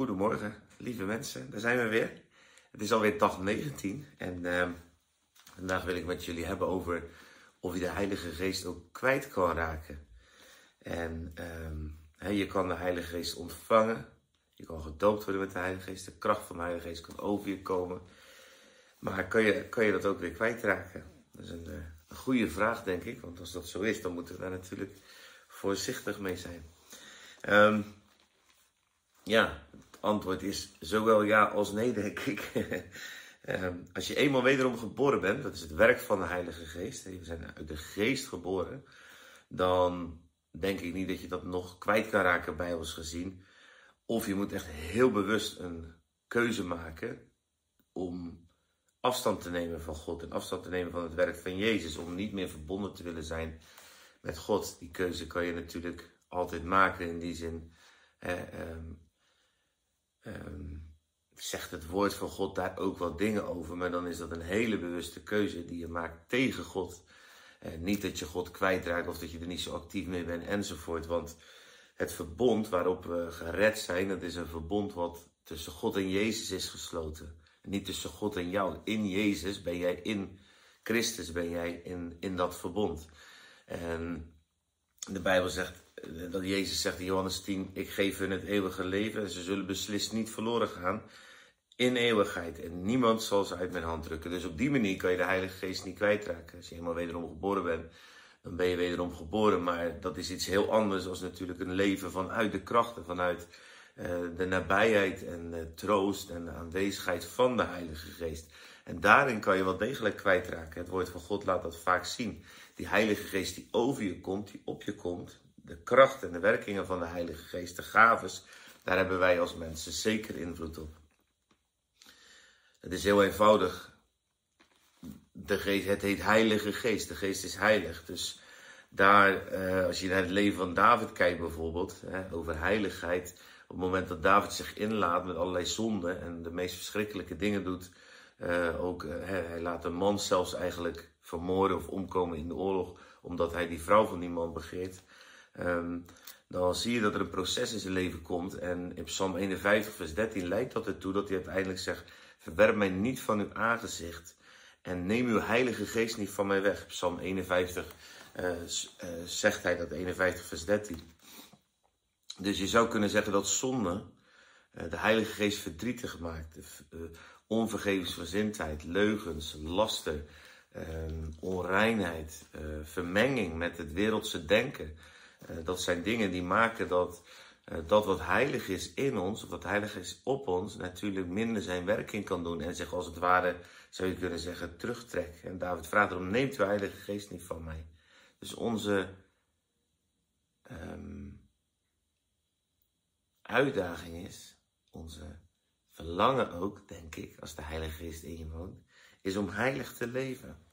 Goedemorgen, lieve mensen. Daar zijn we weer. Het is alweer dag 19 en ehm, vandaag wil ik met jullie hebben over of je de Heilige Geest ook kwijt kan raken. En ehm, je kan de Heilige Geest ontvangen. Je kan gedoopt worden met de Heilige Geest. De kracht van de Heilige Geest kan over je komen. Maar kan je, kan je dat ook weer kwijtraken? Dat is een, eh, een goede vraag, denk ik. Want als dat zo is, dan moeten we daar natuurlijk voorzichtig mee zijn. Um, ja, antwoord is zowel ja als nee, denk ik. Ehm, als je eenmaal wederom geboren bent, dat is het werk van de Heilige Geest, we zijn uit de Geest geboren, dan denk ik niet dat je dat nog kwijt kan raken bij ons gezien. Of je moet echt heel bewust een keuze maken om afstand te nemen van God en afstand te nemen van het werk van Jezus, om niet meer verbonden te willen zijn met God. Die keuze kan je natuurlijk altijd maken in die zin. um, um, zegt het woord van God daar ook wel dingen over, maar dan is dat een hele bewuste keuze die je maakt tegen God. Eh, niet dat je God kwijtraakt of dat je er niet zo actief mee bent enzovoort. Want het verbond waarop we gered zijn, dat is een verbond wat tussen God en Jezus is gesloten. En niet tussen God en jou. In Jezus ben jij in Christus, ben jij in, in dat verbond. En de Bijbel zegt dat Jezus zegt in Johannes 10, ik geef hun het eeuwige leven en ze zullen beslist niet verloren gaan in eeuwigheid. En niemand zal ze uit mijn hand drukken. Dus op die manier kan je de Heilige Geest niet kwijtraken. Als je helemaal wederom geboren bent, dan ben je wederom geboren. Maar dat is iets heel anders dan natuurlijk een leven vanuit de krachten, vanuit uh, de nabijheid en de troost en de aanwezigheid van de Heilige Geest. En daarin kan je wel degelijk kwijtraken. Het woord van God laat dat vaak zien. Die Heilige Geest die over je komt, die op je komt, de kracht en de werkingen van de Heilige Geest, de gaves, daar hebben wij als mensen zeker invloed op. Het is heel eenvoudig. De geest, het heet Heilige Geest. De Geest is heilig. Dus daar, eh, als je naar het leven van David kijkt bijvoorbeeld, hè, over heiligheid. Op het moment dat David zich inlaat met allerlei zonden en de meest verschrikkelijke dingen doet. Uh, ook, uh, hij laat een man zelfs eigenlijk vermoorden of omkomen in de oorlog, omdat hij die vrouw van die man begeert. Um, dan zie je dat er een proces in zijn leven komt. En in Psalm 51, vers 13 leidt dat ertoe dat hij uiteindelijk zegt: Verwerp mij niet van uw aangezicht en neem uw Heilige Geest niet van mij weg. Psalm 51 uh, uh, zegt hij dat, 51, vers 13. Dus je zou kunnen zeggen dat zonde uh, de Heilige Geest verdrietig maakt. onvergevensgezindheid, leugens, laster, ehm, onreinheid, vermenging met het wereldse denken. Eh, dat zijn dingen die maken dat uh, dat wat heilig is in ons, wat heilig is op ons, natuurlijk minder zijn werking kan doen en zich als het ware, zou je kunnen zeggen, terugtrekt. En David vraagt erom, neemt uw heilige geest niet van mij. Dus onze um, uitdaging is, onze verlangen ook, denk ik, als de heilige geest in je woont, is om heilig te leven.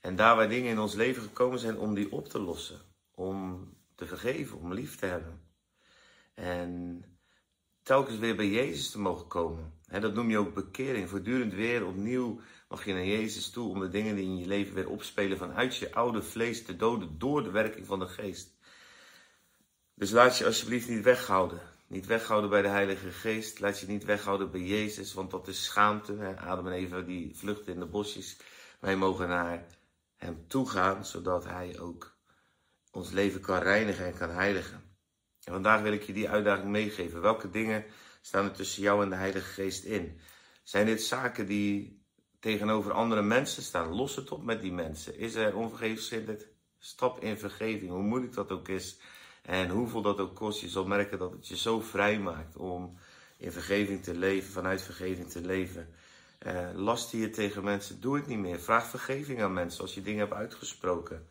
En daar waar dingen in ons leven gekomen zijn om die op te lossen om te vergeven, om lief te hebben. En telkens weer bij Jezus te mogen komen. dat noem je ook bekering. Voortdurend weer opnieuw mag je naar Jezus toe om de dingen die in je leven weer opspelen vanuit je oude vlees te doden door de werking van de geest. Dus laat je alsjeblieft niet weghouden. Niet weghouden bij de Heilige Geest. Laat je niet weghouden bij Jezus, want dat is schaamte. Adam en Eva die vluchten in de bosjes. Wij mogen naar Hem toe gaan, zodat Hij ook ons leven kan reinigen en kan heiligen. En vandaag wil ik je die uitdaging meegeven. Welke dingen staan er tussen jou en de Heilige Geest in? Zijn dit zaken die tegenover andere mensen staan? Los het op met die mensen. Is er onvergevensgezindheid? Stap in vergeving, hoe moeilijk dat ook is. En hoeveel dat ook kost, je zal merken dat het je zo vrij maakt om in vergeving te leven, vanuit vergeving te leven. Uh, last je tegen mensen, doe het niet meer. Vraag vergeving aan mensen als je dingen hebt uitgesproken.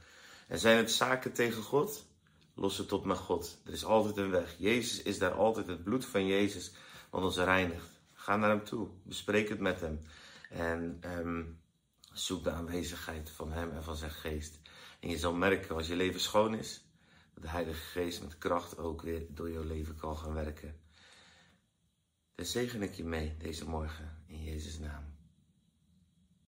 En zijn het zaken tegen God? Los het op met God. Er is altijd een weg. Jezus is daar altijd. Het bloed van Jezus wat ons reinigt. Ga naar hem toe. Bespreek het met hem. En um, zoek de aanwezigheid van hem en van zijn geest. En je zal merken als je leven schoon is, dat de Heilige Geest met kracht ook weer door jouw leven kan gaan werken. Daar zegen ik je mee deze morgen in Jezus' naam.